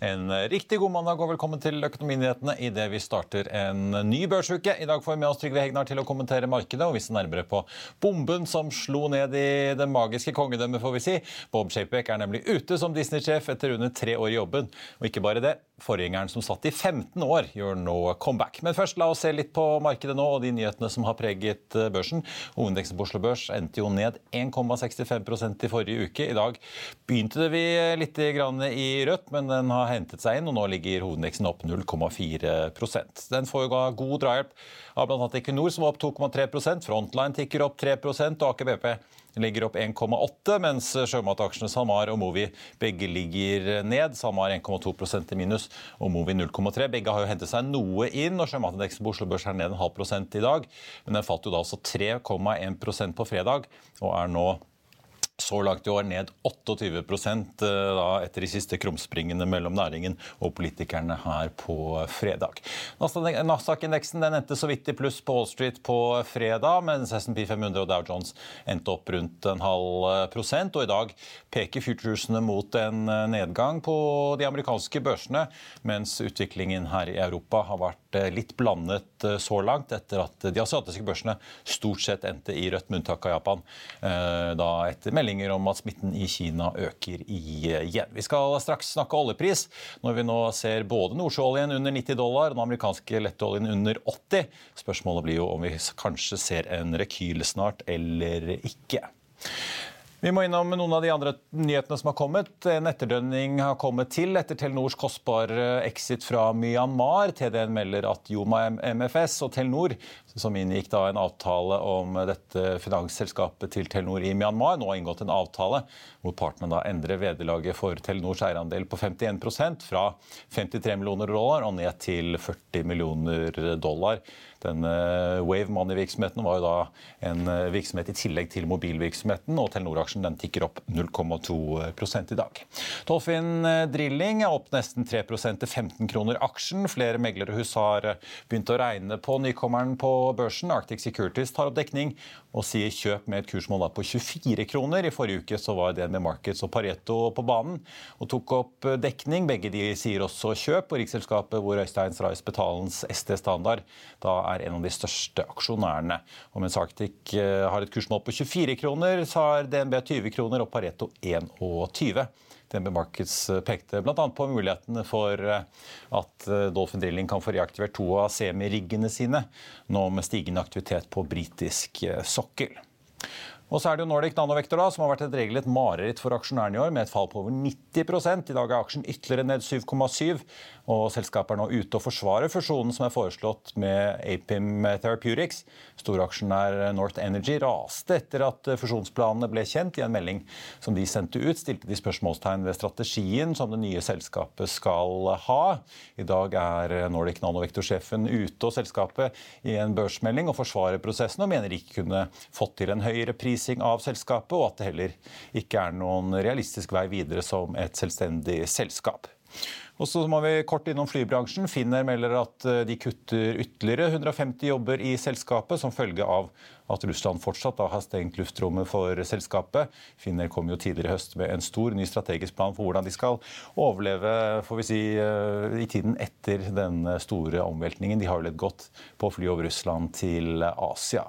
En riktig god mandag og velkommen til Økonominyhetene idet vi starter en ny børsuke. I dag får vi med oss Trygve Hegnar til å kommentere markedet og vise nærmere på bomben som slo ned i det magiske kongedømmet, får vi si. Bob Shapebeck er nemlig ute som Disney-sjef etter under tre år i jobben. Og ikke bare det, forgjengeren som satt i 15 år, gjør nå comeback. Men først la oss se litt på markedet nå og de nyhetene som har preget børsen. Hovedindeksen på Oslo Børs endte jo ned 1,65% i forrige uke. I dag begynte det vi litt i rødt, men den har hentet seg inn, og nå ligger hovedindeksen opp 0,4% Den får jo god drahjelp av bl.a. Equinor, som var opp 2,3% Frontline tikker opp 3 og Aker BP ligger opp 1,8 mens sjømataksjene SalMar og Movi begge ligger ned. SalMar 1,2% i minus og Movi 0,3. Begge har jo hentet seg noe inn, og sjømatindeksen på Oslo Børs er ned en halv prosent i dag. Men den falt jo da altså 3,1% på fredag, og er nå så langt i år ned 28 eh, da, etter de siste krumspringene mellom næringen og politikerne her på fredag. Nasdaq-indeksen endte så vidt i pluss på Wall Street på fredag, mens SMP 500 og Dow Jones endte opp rundt en halv prosent. Og i dag peker futuresene mot en nedgang på de amerikanske børsene, mens utviklingen her i Europa har vært eh, litt blandet eh, så langt, etter at de asiatiske børsene stort sett endte i rødt, med unntak av Japan. da etter meldinger om at smitten i Kina øker igjen. Vi skal straks snakke oljepris, når vi nå ser både nordsjøoljen under 90 dollar og den amerikanske lettoljen under 80. Spørsmålet blir jo om vi kanskje ser en rekyl snart eller ikke. Vi må innom noen av de andre nyhetene som har kommet. En etterdønning har kommet til etter Telenors kostbare exit fra Myanmar. TDN melder at Joma MFS og Telenor, som inngikk da en avtale om dette finansselskapet til Telenor i Myanmar, nå har inngått en avtale hvor partene da endrer vederlaget for Telenors eierandel på 51% fra 53 millioner dollar og ned til 40 millioner dollar. Denne Wave Money-virksomheten var jo da en eh, virksomhet i tillegg til mobilvirksomheten, og Telenor-aksjen den tikker opp 0,2 i dag. Dolphin eh, Drilling er opp nesten 3% til 15 kroner aksjen. Flere meglerhus har eh, begynt å regne på nykommeren på børsen. Arctic Securities tar opp dekning og sier kjøp med et kursmål på 24 kroner. I forrige uke så var DNB Markets og Pareto på banen og tok opp dekning. Begge de sier også kjøp. Og Riksselskapet hvor Øystein Strais Betalens ST Standard da er en av de største aksjonærene. Og mens Arctic eh, har et kursmål på 24 kroner, så har DNB 20 kroner og Pareto 21. DNB Markets eh, pekte bl.a. på mulighetene for eh, at Dolphin Drilling kan få reaktivert to av semiriggene sine, nå med stigende aktivitet på britisk sokkel. Og så er det jo Nordic Nanovektor da, som har vært et regelrett mareritt for aksjonærene i år, med et fall på over 90 I dag er aksjen ytterligere ned 7,7 og selskapet er nå ute og forsvarer fusjonen som er foreslått med Apim Therapeutics. Storaksjonær North Energy raste etter at fusjonsplanene ble kjent. I en melding som de sendte ut, stilte de spørsmålstegn ved strategien som det nye selskapet skal ha. I dag er Nordic Nanovektor-sjefen ute og selskapet i en børsmelding og forsvarer prosessen, og mener ikke kunne fått til en høyere prising av selskapet, og at det heller ikke er noen realistisk vei videre som et selvstendig selskap. Og så må vi kort innom flybransjen. Finner melder at eh, de kutter ytterligere 150 jobber i selskapet som følge av at Russland fortsatt har stengt luftrommet for selskapet. Finner kom jo tidligere i høst med en stor ny strategisk plan for hvordan de skal overleve får vi si, eh, i tiden etter den store omveltningen. De har jo ledd godt på å fly over Russland til Asia.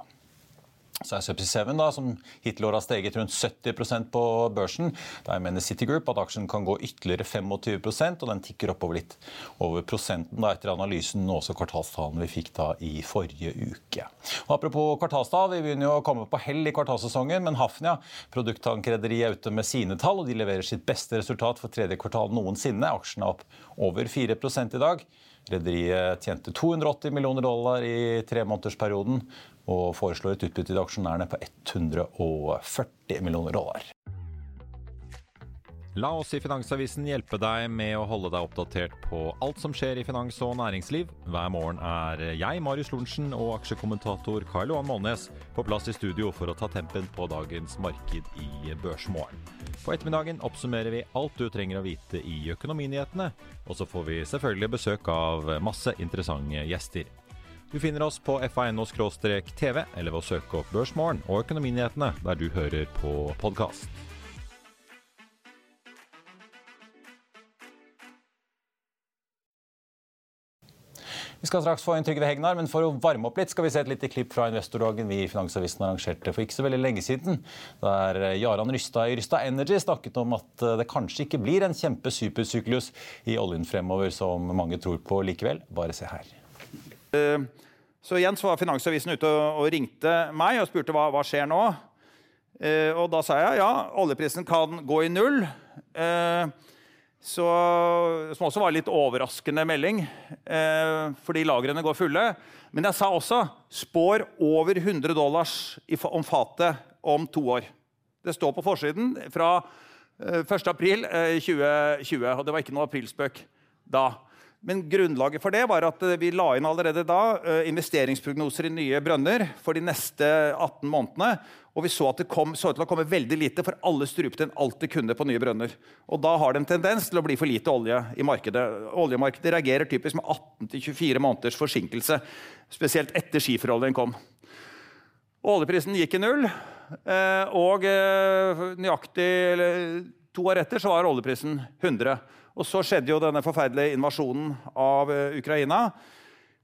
Så er Subsea 7, da, som hittil har steget rundt 70% på børsen. Der mener Citigroup at aksjen kan gå ytterligere 25% og den tikker oppover litt over prosenten da, etter analysen og også kvartalstallene vi fikk da i forrige uke. Og apropos kvartalstall, vi begynner jo å komme på hell i kvartalsesongen, men Hafnia, produkttankrederiet, er ute med sine tall, og de leverer sitt beste resultat for tredje kvartal noensinne. Aksjen er opp over 4 i dag. Rederiet tjente 280 millioner dollar i tremånedersperioden og foreslår et utbytte til aksjonærene på 140 millioner dollar. La oss i Finansavisen hjelpe deg med å holde deg oppdatert på alt som skjer i finans og næringsliv. Hver morgen er jeg, Marius Lorentzen, og aksjekommentator Karl Johan Målnes på plass i studio for å ta tempen på dagens marked i Børsmorgen. På ettermiddagen oppsummerer vi alt du trenger å vite i Økonominyhetene, og så får vi selvfølgelig besøk av masse interessante gjester. Du finner oss på fa.no-tv eller ved å søke opp Børsmorgen og Økonominyhetene der du hører på podkast. Vi skal straks få inn Trygve Hegnar, men for å varme opp litt skal vi se et lite klipp fra investordagen vi i Finansavisen arrangerte for ikke så veldig lenge siden. Der Jaran Rystad i Rystad Energy snakket om at det kanskje ikke blir en kjempe supersyklus i oljen fremover, som mange tror på likevel. Bare se her. Eh, så igjen så var Finansavisen ute og ringte meg og spurte hva, hva skjer nå. Eh, og da sa jeg ja, oljeprisen kan gå i null. Eh, så, som også var en litt overraskende melding, fordi lagrene går fulle. Men jeg sa også spår over 100 dollars om fatet om to år. Det står på forsiden fra 1.4.2020, og det var ikke noe aprilspøk da. Men grunnlaget for det var at eh, vi la inn allerede da eh, investeringsprognoser i nye brønner for de neste 18 månedene. Og vi så at det kom, så til å komme veldig lite, for alle strupte inn alt de kunne på nye brønner. Og da har det en tendens til å bli for lite olje i markedet. Oljemarkedet reagerer typisk med 18-24 måneders forsinkelse. Spesielt etter skiferoljen kom. Oljeprisen gikk i null, eh, og nøyaktig To år etter så var oljeprisen 100. Og så skjedde jo denne forferdelige invasjonen av eh, Ukraina.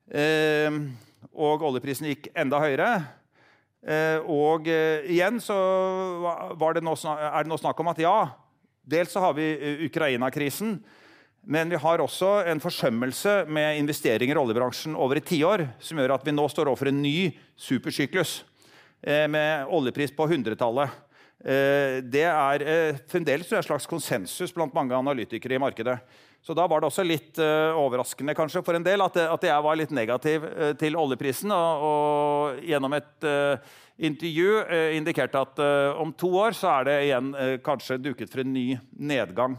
Eh, og oljeprisen gikk enda høyere. Eh, og eh, igjen så det nå, er det nå snakk om at ja, dels så har vi eh, Ukraina-krisen. Men vi har også en forsømmelse med investeringer i oljebransjen over et tiår som gjør at vi nå står overfor en ny supersyklus eh, med oljepris på hundretallet det er eh, fremdeles en slags konsensus blant mange analytikere i markedet. Så da var det også litt uh, overraskende kanskje for en del at, jeg var litt negativ til oljeprisen. Og, gjennom et intervju indikerte at om to år så er det igjen kanskje duket for en ny nedgang.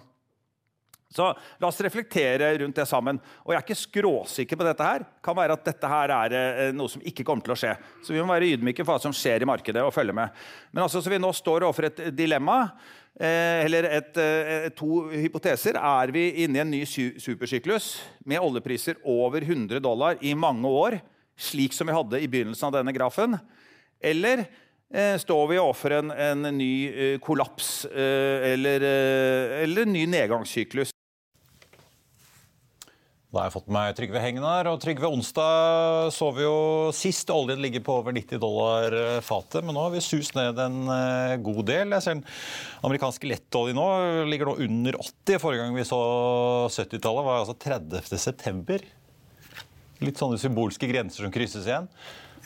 Så La oss reflektere rundt det sammen. Og Jeg er ikke skråsikker på dette. her. kan være at dette her er eh, noe som ikke kommer til å skje. Så Vi må være ydmyke for hva som skjer i markedet og følge med. Men altså, så vi nå står overfor et dilemma, eh, eller et, eh, to hypoteser. Er vi inne i en ny supersyklus med oljepriser over 100 dollar i mange år, slik som vi hadde i begynnelsen av denne grafen? Eller står vi overfor en, en ny kollaps eller, eller en ny nedgangssyklus? Da har jeg fått med meg Trygve her, Og Trygve, onsdag så vi jo sist oljen ligger på over 90 dollar eh, fatet. Men nå har vi sust ned en eh, god del. Jeg ser den amerikanske lettoljen nå ligger nå under 80. Forrige gang vi så 70-tallet, var altså 30. september. Litt sånne symbolske grenser som krysses igjen.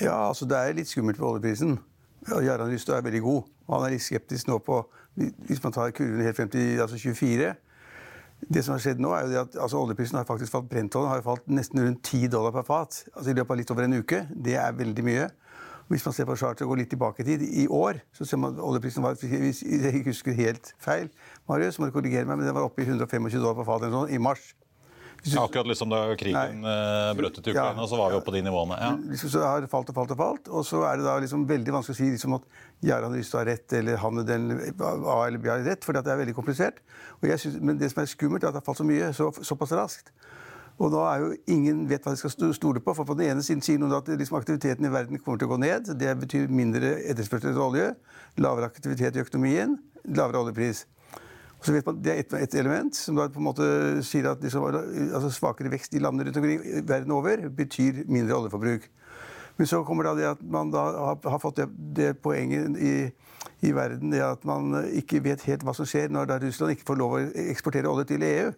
Ja, altså det er litt skummelt for oljeprisen. Jarand Rystad er veldig god. Og han er litt skeptisk nå på Hvis man tar kurven helt frem til altså 24 det som har skjedd nå er jo at altså, Oljeprisen har faktisk falt Brentoljen har falt nesten rundt 10 dollar per fat altså i løpet av litt over en uke. Det er veldig mye. Hvis man ser på charter og går litt tilbake i tid, i år så ser man at oljeprisen var Hvis jeg ikke husker helt feil, Marius, må du korrigere meg, men den var oppe i 125 dollar per fat sånn, i mars. Ja, akkurat liksom da krigen uh, brøt ut i Ukraina, så var vi oppe på de nivåene. Ja. Liksom, så har falt og falt og falt. Og så er det da liksom veldig vanskelig å si liksom at Gjerand Rystad har rett, eller han den A eller B har rett, fordi det er veldig komplisert. Synes, men det som er skummelt, er at det har falt så mye så, såpass raskt. Og da er jo ingen vet hva de skal stole på. for På den ene siden sier noen at liksom aktiviteten i verden kommer til å gå ned. Det betyr mindre etterspørsel etter olje, lavere aktivitet i økonomien, lavere oljepris. Så vet man, Det er et, et element som da på en måte sier at liksom, altså svakere vekst i landene rundt omkring verden over betyr mindre oljeforbruk. Men så kommer det at man da har, har fått det, det poenget i, i, verden det at man ikke vet helt hva som skjer når da Russland ikke får lov å eksportere olje til EU.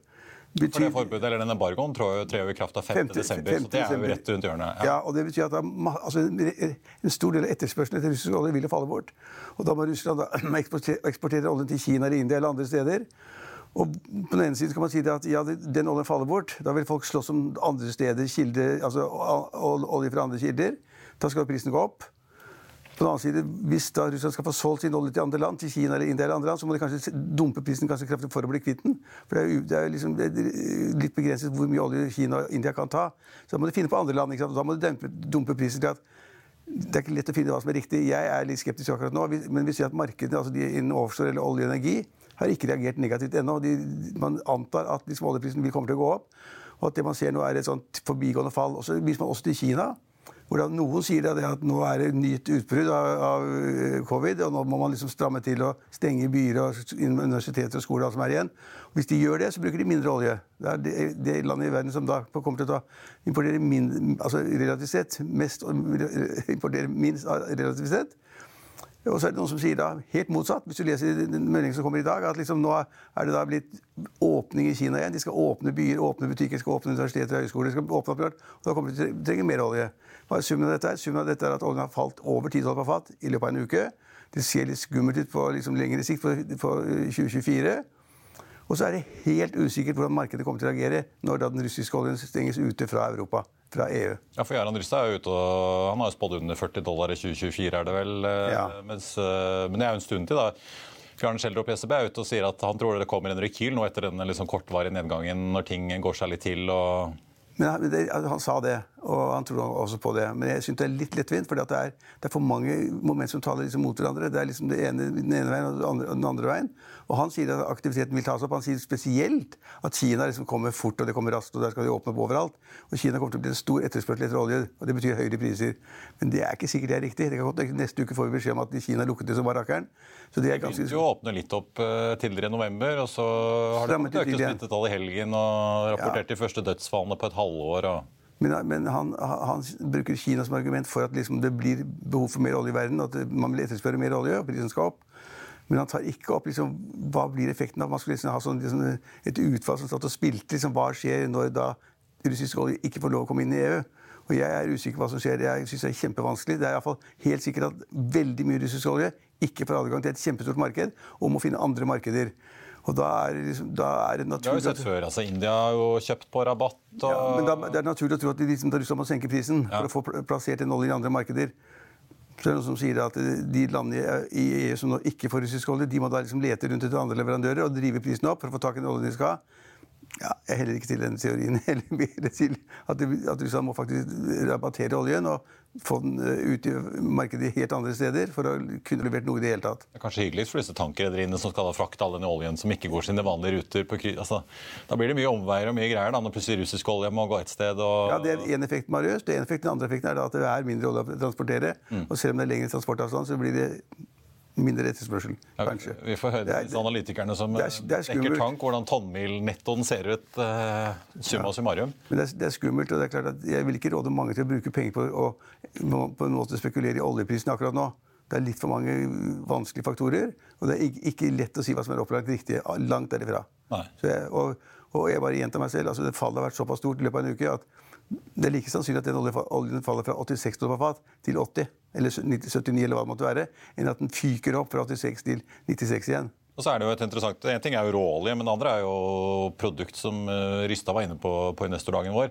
Betyr, For det forbudet, eller den embargoen trer jo i kraft av 5. 5. desember, så det er jo rett rundt hjørnet. Ja. ja, og det betyr at da, altså, En stor del av etterspørselen etter russisk olje vil falle bort. Og da må Russland da, eksportere, eksportere oljen til Kina eller India eller andre steder. Og på den ene siden kan man si at ja, den oljen faller bort. Da vil folk slåss om andre steder, kilder, altså olje fra andre kilder. Da skal prisen gå opp. På den annen side, Hvis da Russland skal få solgt sin olje til andre land, til Kina eller India, eller andre land, så må de kanskje dumpe prisen ganske kraftig for å bli kvitt den. For Det er, det er, liksom, det er litt begrenset hvor mye olje Kina og India kan ta. Så da må de finne på andre land. Ikke sant? Da må de dumpe, dumpe prisen til at det er ikke lett å finne hva som er riktig. Jeg er litt skeptisk akkurat nå, men vi ser at markedene altså de innen offshore eller olje og energi har ikke reagert negativt ennå. man antar at liksom oljeprisen vil komme til å gå opp, og at det man ser nå er et sånt forbigående fall. Og så viser man også til Kina hvordan noen sier det at nå er det nytt utbrudd av, av, eh, covid, og nå må man liksom stramme til og stenge byer og universiteter og skoler. og alt som er igjen. Hvis de gjør det, så bruker de mindre olje. Det er det, det landet i verden som da kommer til å importere mindre, altså relativt sett mest, importere minst relativt sett. Og så er det noen som sier da helt motsatt. Hvis du leser den meldingen som kommer i dag, at liksom nå er det da blitt åpning i Kina igjen. De skal åpne byer, åpne butikker, skal åpne universiteter og høyskoler. Skal åpne opp, og da kommer de til å trenge mer olje. Hva er summen av dette? Summen av dette er at oljen har falt over 10 dollar per fat i løpet av en uke. Det ser litt skummelt ut på liksom lengre sikt, for 2024. Og så er det helt usikkert hvordan markedet kommer til å reagere når den russiske oljen stenges ute fra Europa fra EU. Ja, for Jarand Rystad er jo ute og han har jo spådd under 40 dollar i 2024, er det vel? Eh, ja. Mens, eh, men det er jo en stund til, da. Bjørn Schjelderup i SEB er ute og sier at han tror det kommer en rekyl nå etter denne liksom kortvarige nedgangen, når ting går seg litt til. og men det, han sa det, og han tror også på det. Men jeg syns det er litt lettvint, for det, det, er for mange momenter som taler liksom mot hverandre. Det er liksom det ene, den ene veien og den andre, den andre, veien. Og han sier at aktiviteten vil tas opp. Han sier spesielt at Kina liksom kommer fort, og det kommer raskt, og der skal de åpne opp overalt. Og Kina kommer til å bli en stor etterspørsel etter olje, og det betyr høyere priser. Men det er ikke sikkert det er riktig. Det kan godt Neste uke får vi beskjed om at Kina lukket det som rakkeren. Så det er ganske... jo åpne litt opp uh, tidligere i november, og så har det økt smittetall i helgen og rapportert ja. de første dødsfallene på et halvår. og... Men, men han, han, bruker Kina som argument for at liksom det blir behov for mer olje i verden. At man vil etterspørre mer olje, og prisen skal opp. Men han tar ikke opp liksom, hva blir effekten av Man skulle liksom ha sånn, liksom, et utfall som satt og spilte. Liksom, hva skjer når da russisk olje ikke får lov å komme inn i EU? Og jeg er usikker på hva som skjer. Jeg synes det er kjempevanskelig. Det er i fall helt sikkert at veldig mye russisk olje ikke får adgang til et kjempestort marked, og må finne andre markeder. Og da er, liksom, da er det naturlig... Det har vi sett før. altså India har jo kjøpt på rabatt. Og... Ja, men da, det er naturlig å tro at de liksom, til å senke prisen ja. for å få plassert en olje i andre markeder. Så det er noen som sier at De landene i EU som nå ikke får russisk olje, de må da liksom lete rundt etter andre leverandører og drive prisen opp for å få tak i den oljen de skal ha. Ja, jeg heller ikke til den teorien. Heller mer til at, at Russland må faktisk rabattere oljen og få den eh, ut i markedet helt andre steder for å kunne levert noe i det hele tatt. Det er kanskje hyggelig for disse tankrederiene som skal frakte all denne oljen som ikke går sine vanlige ruter. På, altså, da blir det mye omveier og mye greier da, når plutselig russisk olje må gå et sted. Og... Ja, Det er én effekt, Marius. Det er en effekt, Den andre effekten er at det er mindre olje å transportere. Mm. Og selv om det er lengre transportavstand, så blir det mindre etterspørsel, kanskje. Vi får høre disse analytikerne som dekker tank, hvordan tonnmilnettoen ser ut. Uh, summa ja. summarum. Men det er, det er, skummelt. og det er klart at Jeg vil ikke råde mange til å bruke penger på å på en måte spekulere i oljeprisen akkurat nå. Det er litt for mange vanskelige faktorer, og det er ikke, ikke lett å si hva som er opplagt riktig. Langt derifra. Jeg, og, og, jeg bare gjentar meg selv. altså det Fallet har vært såpass stort i løpet av en uke at det er like sannsynlig at den oljen faller fra 86 dollar fat til 80, eller 79, eller hva det måtte være, enn at den fyker opp fra 86 til 96 igjen. Og så er det jo et interessant, En ting er jo råolje, men det andre er jo produkt som uh, Rystad var inne på på investordagen vår.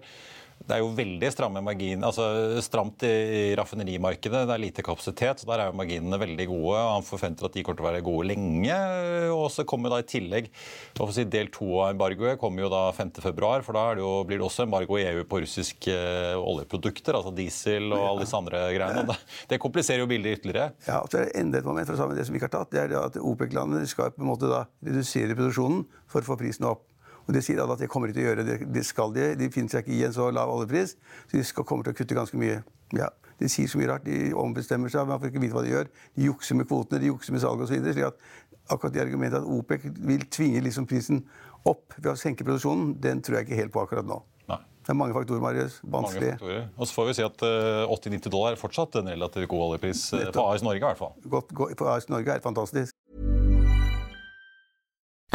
Det er jo veldig stramme margin, altså stramt i raffinerimarkedet. Det er lite kapasitet, så der er jo marginene veldig gode. og Han forventer at de kommer til å være gode lenge. og så kommer da i tillegg, si Del to av embargoet kommer jo da 5.2, for da det jo, blir det også embargo i EU på russiske uh, oljeprodukter, altså diesel og alle disse andre greiene. Det, det kompliserer jo bildet ytterligere. Ja, og så er det enda et moment fra sammen det som vi ikke har tatt, det er at OPEC-landene skal på en måte da redusere produksjonen for å få prisen opp. Og De sier at de kommer de til å gjøre. Det, det skal de. De finner seg ikke i en så lav oljepris, så de skal, kommer til å kutte ganske mye. Ja, De sier så mye rart. De ombestemmer seg, man får ikke vite hva de gjør. De jukser med kvotene, de jukser med salg osv. slik at akkurat det argumentet at OPEC vil tvinge liksom prisen opp ved å senke produksjonen, den tror jeg ikke helt på akkurat nå. Nei. Det er mange faktorer, Marius. Vanskelig. Og så får vi si at 80-90 eh, dollar er fortsatt en relativt god oljepris uh, på AS Norge i hvert fall. Godt, på AS Norge er fantastisk.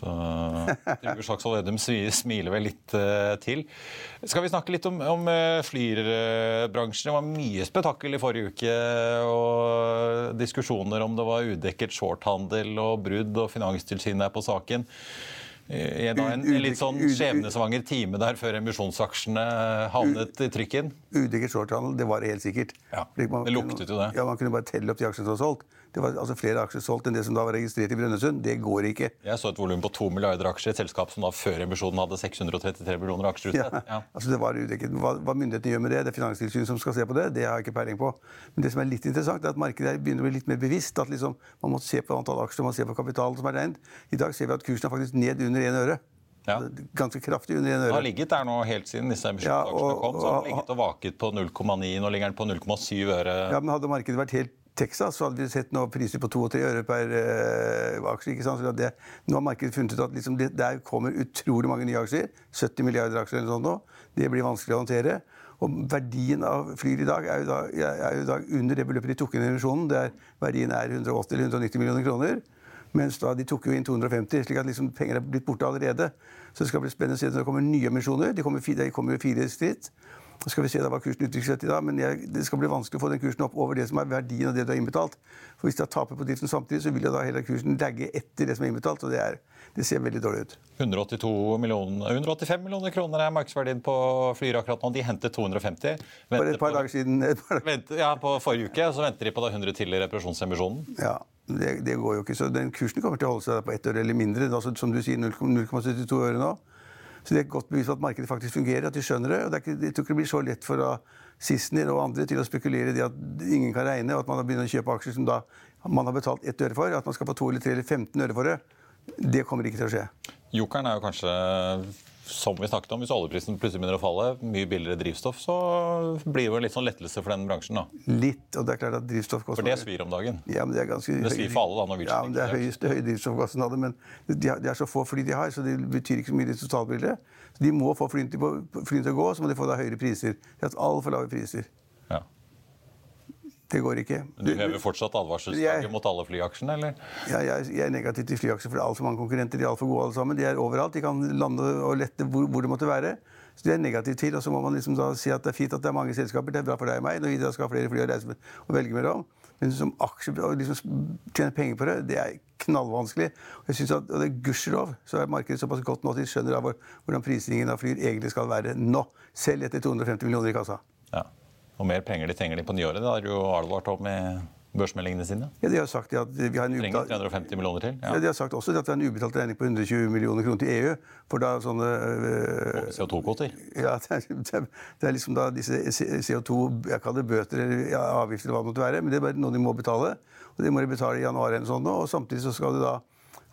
Så Trygve Slagsvold Vedum smiler vel litt uh, til. Skal vi snakke litt om, om uh, flybransjen? Det var mye spetakkel i forrige uke. og Diskusjoner om det var udekket shorthandel og brudd, og Finanstilsynet er på saken. I en, en, litt sånn skjebnesvanger time der før emisjonsaksjene havnet i trykken? Udekket shorthandel, det var det helt sikkert. Ja, Det luktet jo det. Ja, Man kunne bare telle opp de aksjene som var solgt det var altså flere aksjer solgt enn det som da var registrert i Brønnøysund. Det går ikke. Jeg så et volum på 2 milliarder aksjer i et selskap som da før emisjonen hadde 633 millioner aksjer ute. Ja, ja. altså det var udekket. Hva, hva myndighetene gjør med det, det er Finanstilsynet som skal se på det, det har jeg ikke peiling på. Men det som er litt interessant, er at markedet begynner å bli litt mer bevisst. At liksom, man må se på antall aksjer, man ser på kapitalen som er regnet. I dag ser vi at kursen er faktisk ned under én øre. Ja. Ganske kraftig under en øre. Den har ligget der nå helt siden disse emisjonsaksjene ja, kom. Så har den ligget og vaket på 0,9. Nå ligger den på 0,7 øre. Ja, men Hadde markedet vært helt Texas så hadde vi sett noen priser på 2 og 3 øre per uh, aksje. ikke sant? Det, nå har markedet funnet ut at liksom det, der kommer utrolig mange nye aksjer. 70 milliarder aksjer eller sånt nå. Det blir vanskelig å håndtere. Og verdien av Flyr i dag er jo, da, er jo da under det beløpet de tok inn i emisjonen. Verdien er 180 eller 190 millioner kroner. Mens da de tok jo inn 250, slik at liksom penger er blitt borte allerede. Så det skal bli spennende å se når det kommer nye emisjoner. De kommer, de kommer fire skritt. Skal vi se hva kursen utvikler seg til da, men jeg, det skal bli vanskelig å få den kursen opp over det som er verdien av det du har innbetalt. For Hvis jeg taper på driften samtidig, så vil jeg da heller kursen lagge etter det som er innbetalt. og det, er, det ser veldig dårlig ut. millioner, 185 millioner kroner er markedsverdien på Flyr akkurat nå. De hentet 250. For et par dager siden. Par... Venter, ja, På forrige uke så venter de på da 100 til i reparasjonsemisjonen. Ja, det, det, går jo ikke. Så den kursen kommer til å holde seg på ett øre eller mindre. Altså, som du sier, 0,72 øre nå. Så det er godt bevis på at markedet faktisk fungerer, at de skjønner det. og det ikke, Jeg tror ikke det blir så lett for Sissener og andre til å spekulere i det at ingen kan regne, og at man har begynt å kjøpe aksjer som da man har betalt ett øre for. At man skal få to eller tre eller 15 øre for det. Det kommer ikke til å skje. Jokeren er jo kanskje som vi snakket om, hvis oljeprisen plutselig begynner å falle, mye billigere drivstoff, så blir det jo en litt sånn lettelse for den bransjen. da. Litt, og det er klart at drivstoffkostnader... For det svir om dagen. Ja, men Det er ganske... Det svir for alle, da, når Ja, men det er høyeste høye drivstoffkostnader, men de er så få fly de har, så det betyr ikke så mye i totalbildet. De må få flyene til, å gå, så må de få da høyere priser. De har hatt altfor lave priser. Ja. Det går ikke. Du hever fortsatt advarselsflagget mot alle flyaksjene, eller? Ja, jeg, jeg er negativ til flyaksjer, for det er altfor mange konkurrenter. De er altfor gode alle sammen. De er overalt. De kan lande og lette hvor, hvor det måtte være. Så det er negativ til. Og så må man liksom da si at det er fint at det er mange selskaper. Det er bra for deg og meg når vi da skal ha flere fly å reise med og velge mellom. Men som aksje å liksom tjene penger på det, det er knallvanskelig. Og jeg synes at, og det er gudskjelov så er markedet såpass godt nå at de skjønner da hvordan prisingen av flyr egentlig skal være nå. Selv etter 250 millioner i kassa. Ja. Og mer penger de trenger de på nyåret. Det har jo advart om i børsmeldingene sine. Ja, De har sagt at vi har en Trenger ubetalt 350 millioner til. ja. Ja. De har sagt også at det er en ubetalt regning på 120 millioner kroner til EU. For da sånne øh, CO2-kvoter. Ja, det er, det er- liksom da disse CO2 Jeg kaller det bøter eller ja, avgifter eller hva det måtte være. Men det er bare noe de må betale. Og det må de betale i januar eller sånt. Og samtidig så skal de da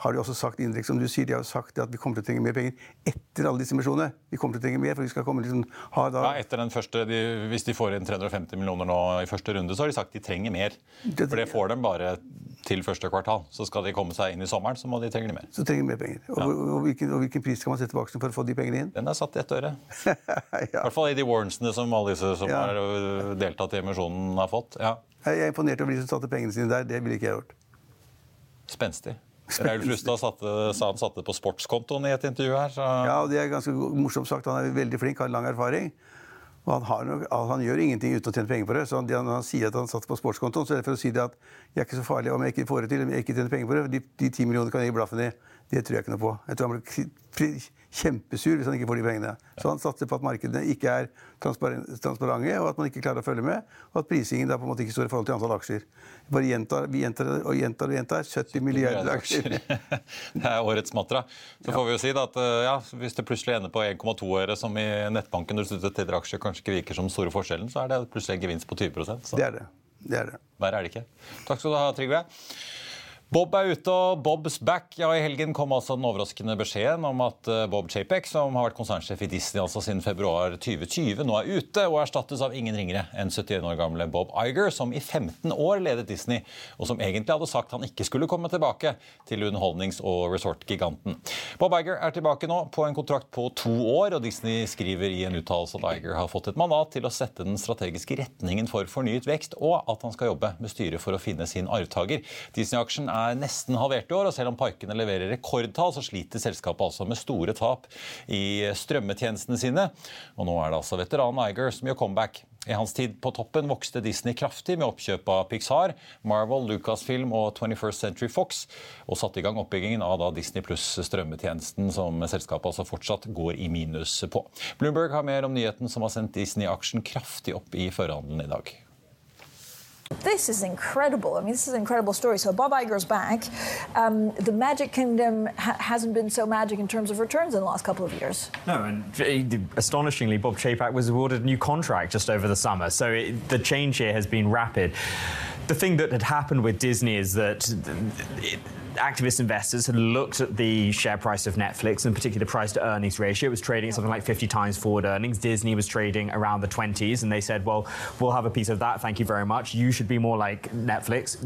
har de også sagt indirekte, som du sier, de har sagt at vi kommer til å trenge mer penger etter alle disse emisjonene. Vi kommer til å trenge mer, for vi skal komme liksom ha da Ja, etter den første, de, Hvis de får inn 350 millioner nå i første runde, så har de sagt de trenger mer. For det får dem bare til første kvartal. Så skal de komme seg inn i sommeren, så må de trenge mer. Så trenger de mer penger. Og, ja. og, hvilken, og hvilken pris skal man sette på aksjen for å få de pengene inn? Den er satt i ett øre. I hvert fall i de Warrensene som alle disse som Ja. har deltatt i emisjonen, har fått. Ja, Jeg er imponert over de som satte pengene sine der. Det ville ikke jeg gjort. Spenstig. Raul Flustad satte, sa han satte på sportskontoen i et intervju her. Så Ja, og det er ganske morsomt sagt. Han er veldig flink, har lang erfaring. Og han, har nok, han gjør ingenting uten å tjene penger på det. Så han, når han sier at han satt på sportskontoen, så er det for å si det at jeg er ikke så farlig om jeg ikke får det til, om jeg ikke tjener penger på det. De, 10 millionene kan jeg gi blaffen i. Det tror jeg ikke noe på. Jeg tror han kri- kjempesur hvis han ikke får de pengene. Så han satser på at markedene ikke er transparent- transparente, og at man ikke klarer å følge med, og at prisingen da på en måte ikke står i forhold til antall aksjer. Bare gjentar, vi gjentar og gjentar og gjentar. 70 milliarder aksjer. Det er årets mantra. Så får vi jo si da at eh, ja, hvis det plutselig ender på 1,2 øre, som i nettbanken når du til aksjer kanskje ikke virker som den store forskjellen, så er det plutselig en gevinst på 20 så Det er det. Det er det. verre er det ikke. Takk skal du ha, Trygve. Bob er ute, og Bob's back. Ja, I helgen kom altså den overraskende beskjeden om at eh, Bob Chapek, som har vært konsernsjef i Disney altså siden februar 2020, nå er ute og erstattes av ingen ringere enn 71 år gamle Bob Iger, som i 15 år ledet Disney, og som egentlig hadde sagt han ikke skulle komme tilbake til underholdnings- og resort-giganten. Bob Iger er tilbake nå på en kontrakt på to år, og Disney skriver i en uttalelse at Iger har fått et mandat til å sette den strategiske retningen for fornyet vekst, og at han skal jobbe med styret for å finne sin arvtaker. Disney-aksjen er nesten halvert i år, og selv om parkene leverer rekordtall, så sliter selskapet altså med store tap i strømmetjenestene sine. Og nå er det altså veteranen Iger som gjør comeback. I hans tid på toppen vokste Disney kraftig med oppkjøp av Pixar, Marvel, Lucasfilm og 21st Century Fox, og satte i gang oppbyggingen av da Disney pluss strømmetjenesten, som selskapet altså fortsatt går i minus på. Bloomberg har mer om nyheten som har sendt Disney-aksjen kraftig opp i førhandelen i dag. This is incredible. I mean, this is an incredible story. So Bob Iger's back. Um, the Magic Kingdom ha- hasn't been so magic in terms of returns in the last couple of years. No, and astonishingly, Bob Chapek was awarded a new contract just over the summer. So it, the change here has been rapid. The thing that had happened with Disney is that it, activist investors had looked at the share price of Netflix, and particularly the price to earnings ratio. It was trading at something like 50 times forward earnings. Disney was trading around the 20s, and they said, well, we'll have a piece of that. Thank you very much. You should be more like Netflix.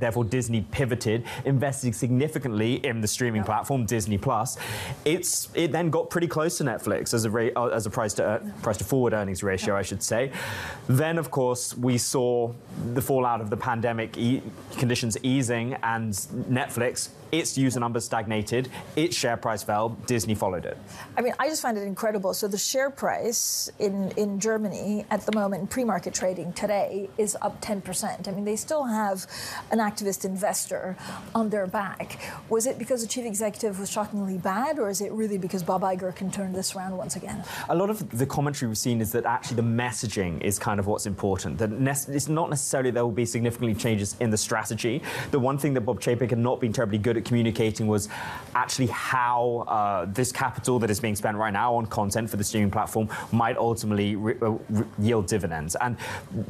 Therefore, Disney pivoted, invested significantly in the streaming platform, Disney Plus. It's it then got pretty close to Netflix as a ra- uh, as a price to uh, price to forward earnings ratio, I should say. Then, of course, we saw the fallout of the pandemic e- conditions easing, and Netflix. Thanks. Its user numbers stagnated, its share price fell, Disney followed it. I mean, I just find it incredible. So the share price in, in Germany at the moment in pre-market trading today is up 10%. I mean, they still have an activist investor on their back. Was it because the chief executive was shockingly bad, or is it really because Bob Iger can turn this around once again? A lot of the commentary we've seen is that actually the messaging is kind of what's important. That it's not necessarily there will be significantly changes in the strategy. The one thing that Bob Chapek had not been terribly good at communicating was actually how uh, this capital that is being spent right now on content for the streaming platform might ultimately re- uh, re- yield dividends. And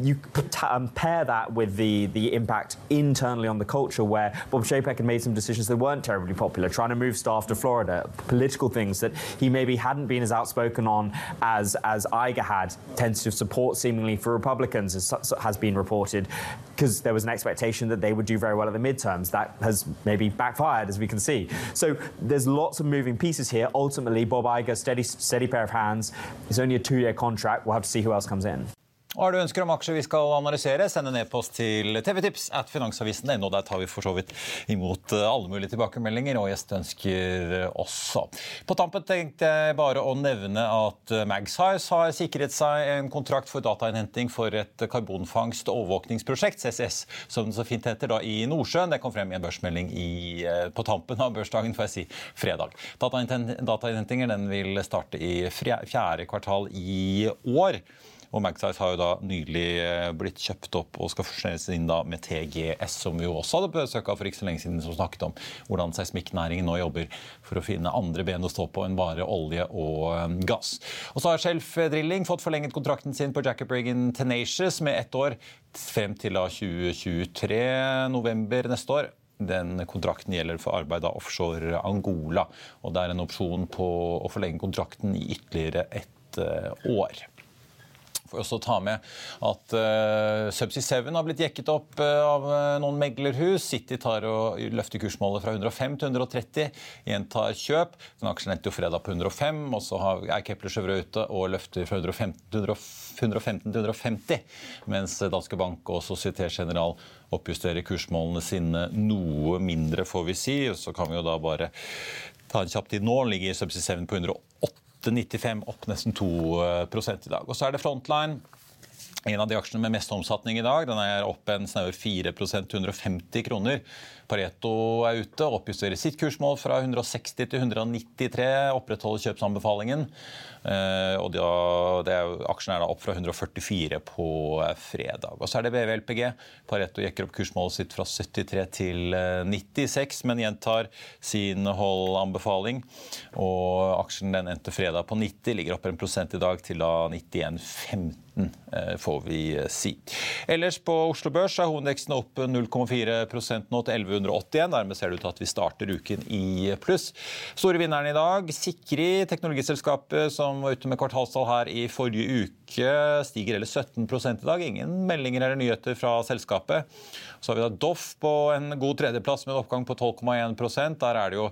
you um, pair that with the, the impact internally on the culture, where Bob Chapek had made some decisions that weren't terribly popular, trying to move staff to Florida, political things that he maybe hadn't been as outspoken on as, as Iger had, tentative support seemingly for Republicans, as has been reported, because there was an expectation that they would do very well at the midterms. That has maybe backfired, as we can see. So there's lots of moving pieces here. Ultimately, Bob Iger, steady, steady pair of hands. It's only a two-year contract. We'll have to see who else comes in. Og har du ønsker om aksjer vi skal analysere, send en e-post til tvtips at finansavisen.no. Der tar vi for så vidt imot eh, alle mulige tilbakemeldinger og gjesteønsker eh, også. På tampen tenkte jeg bare å nevne at eh, Magsize har sikret seg en kontrakt for datainnhenting for et karbonfangst- og overvåkningsprosjekt, CCS, som det så fint heter, da, i Nordsjøen. Det kom frem i en børsmelding i, på tampen av børsdagen, får jeg si, fredag. Datainnhentingen vil starte i fjerde kvartal i år. Og Magsize har jo da nylig eh, blitt kjøpt opp og skal fusjoneres inn da med TGS, som vi jo også hadde besøk av for ikke så lenge siden, som snakket om hvordan seismikknæringen nå jobber for å finne andre ben å stå på enn bare olje og eh, gass. Og så har Shelf Drilling fått forlenget kontrakten sin på Jacob Reagan Tenacious med ett år frem til da 2023, november neste år. Den kontrakten gjelder for arbeid av offshore Angola. og Det er en opsjon på å forlenge kontrakten i ytterligere ett eh, år får også ta med at uh, Subsea 7 har blitt jekket opp uh, av uh, noen meglerhus. City tar og løfter kursmålet fra 105 til 130. Gjentar kjøp. Den aksjen endte jo fredag på 105, og så er Kepler Chevrolet ute og løfter fra 115 til 150, mens Danske Bank og Société General oppjusterer kursmålene sine noe mindre, får vi si. Så kan vi jo da bare ta en kjapp tid nå. Ligger Subsea 7 på 108 8,95, opp nesten 2 eh, i dag. Og så er det Frontline. En av de aksjene med mest omsetning i dag. Den er opp en snaue 4 til 150 kroner. Pareto er ute og oppjusterer sitt kursmål fra 160 til 193. Opprettholder kjøpsanbefalingen. Eh, og det er, Aksjen er da opp fra 144 på fredag. Og Så er det BV LPG. Pareto jekker opp kursmålet sitt fra 73 til 96, eh, men gjentar sin holdanbefaling. Og aksjen den endte fredag på 90, ligger opp en prosent i dag til da 91,15. Eh, får vi si. Ellers på Oslo Børs er hovedindeksen opp 0,4 nå til 1100 181. Dermed ser det ut til at vi starter uken i pluss. Store vinneren i dag, Sikri, teknologiselskapet som var ute med kvartalstall her i forrige uke, stiger eller 17 i dag. Ingen meldinger eller nyheter fra selskapet. Så har vi da Doff på en god tredjeplass med en oppgang på 12,1% Der er det jo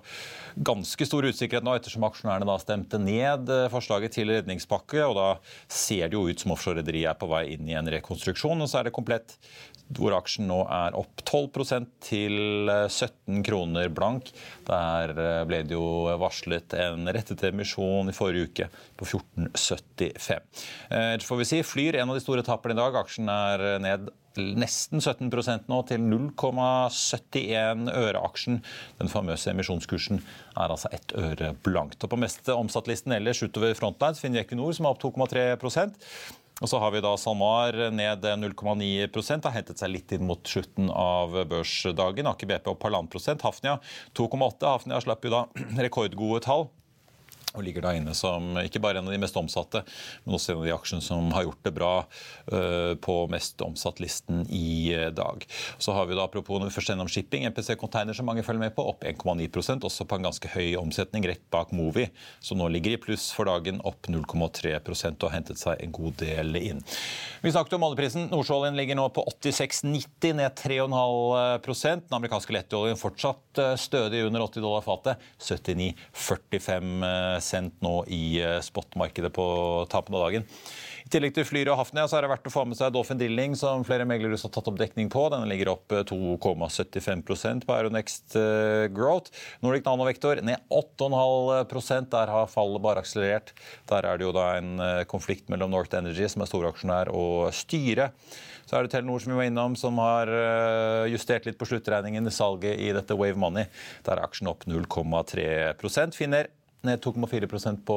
ganske stor usikkerhet nå, ettersom aksjonærene da stemte ned forslaget til redningspakke. og Da ser det jo ut som offshore-rederiet er på vei inn i en rekonstruksjon. og Så er det komplett hvor aksjen nå er opp 12% til 17 kroner blank. Der eh, ble det jo varslet en rettet emisjon i forrige uke på 14,75. Eh, så får vi si Flyr, en av de store taperne i dag. Aksjen er ned nesten 17% nå, til 0,71 øre aksjen. Den famøse emisjonskursen er altså ett øre blankt. Og På meste omsatt-listen ellers utover Frontline finner vi Equinor, som er opp 2,3 og så har vi da SalMar ned 0,9 har hentet seg litt inn mot slutten av børsdagen. Aker BP opp halvannen prosent. Hafnia 2,8. Hafnia slapp jo da rekordgode tall og ligger da inne som ikke bare en av de mest omsatte, men også en av de aksjene som har gjort det bra uh, på mest omsatt-listen i uh, dag. Så har vi da apropos når vi først gjennom shipping, MPC Container som mange følger med på, opp 1,9% også på en ganske høy omsetning rett bak Movi, som nå ligger i pluss for dagen, opp 0,3% og har hentet seg en god del inn. Vi snakket om oljeprisen. Nordsjøoljen ligger nå på 86,90, ned 3,5 Den amerikanske lettoljen fortsatt uh, stødig under 80 dollar fatet, 79,45 sendt nå i eh, spotmarkedet på tapen av dagen. I tillegg til Flyr og Hafnia så er det verdt å få med seg Dolphin Drilling, som flere meglerhus har tatt opp dekning på. Den ligger opp 2,75 eh, på Aeronext eh, Growth. Nordic Nanovektor ned 8,5% Der har fallet bare akselerert. Der er det jo da en konflikt mellom North Energy, som er storaksjonær, og styret. Så er det Telenor som vi var innom, som har justert litt på sluttregningen i salget i dette Wave Money. Der er aksjen opp 0,3% Finner ned 2,4% på,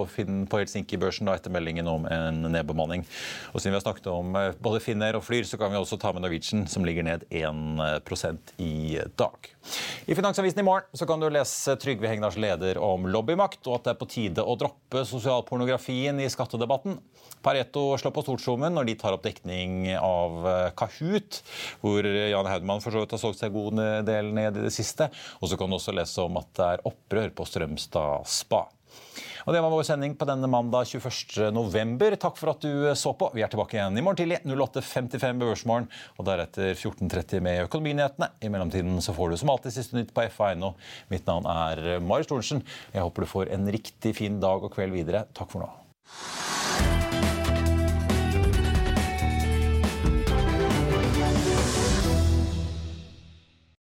på Helsinki-børsen etter meldingen om en nedbemanning. Og Siden vi har snakket om eh, både Finner og Flyr, så kan vi også ta med Norwegian, som ligger ned 1% i dag. I Finansavisen i morgen så kan du lese Trygve Hegnars leder om lobbymakt, og at det er på tide å droppe sosialpornografien i skattedebatten. Pareto slår på stortrommen når de tar opp dekning av eh, Kahoot, hvor Jan Haudmann for så vidt har solgt seg god del ned i det siste. Og så kan du også lese om at det er opprør på Strømstad spa. Og Det var vår sending på denne mandag 21.11. Takk for at du så på. Vi er tilbake igjen i morgen tidlig 08.55 ved Børsmorgen, og deretter 14.30 med Økonominyhetene. I mellomtiden så får du som alltid siste nytt på FA.no. Mitt navn er Marius Thorensen. Jeg håper du får en riktig fin dag og kveld videre. Takk for nå.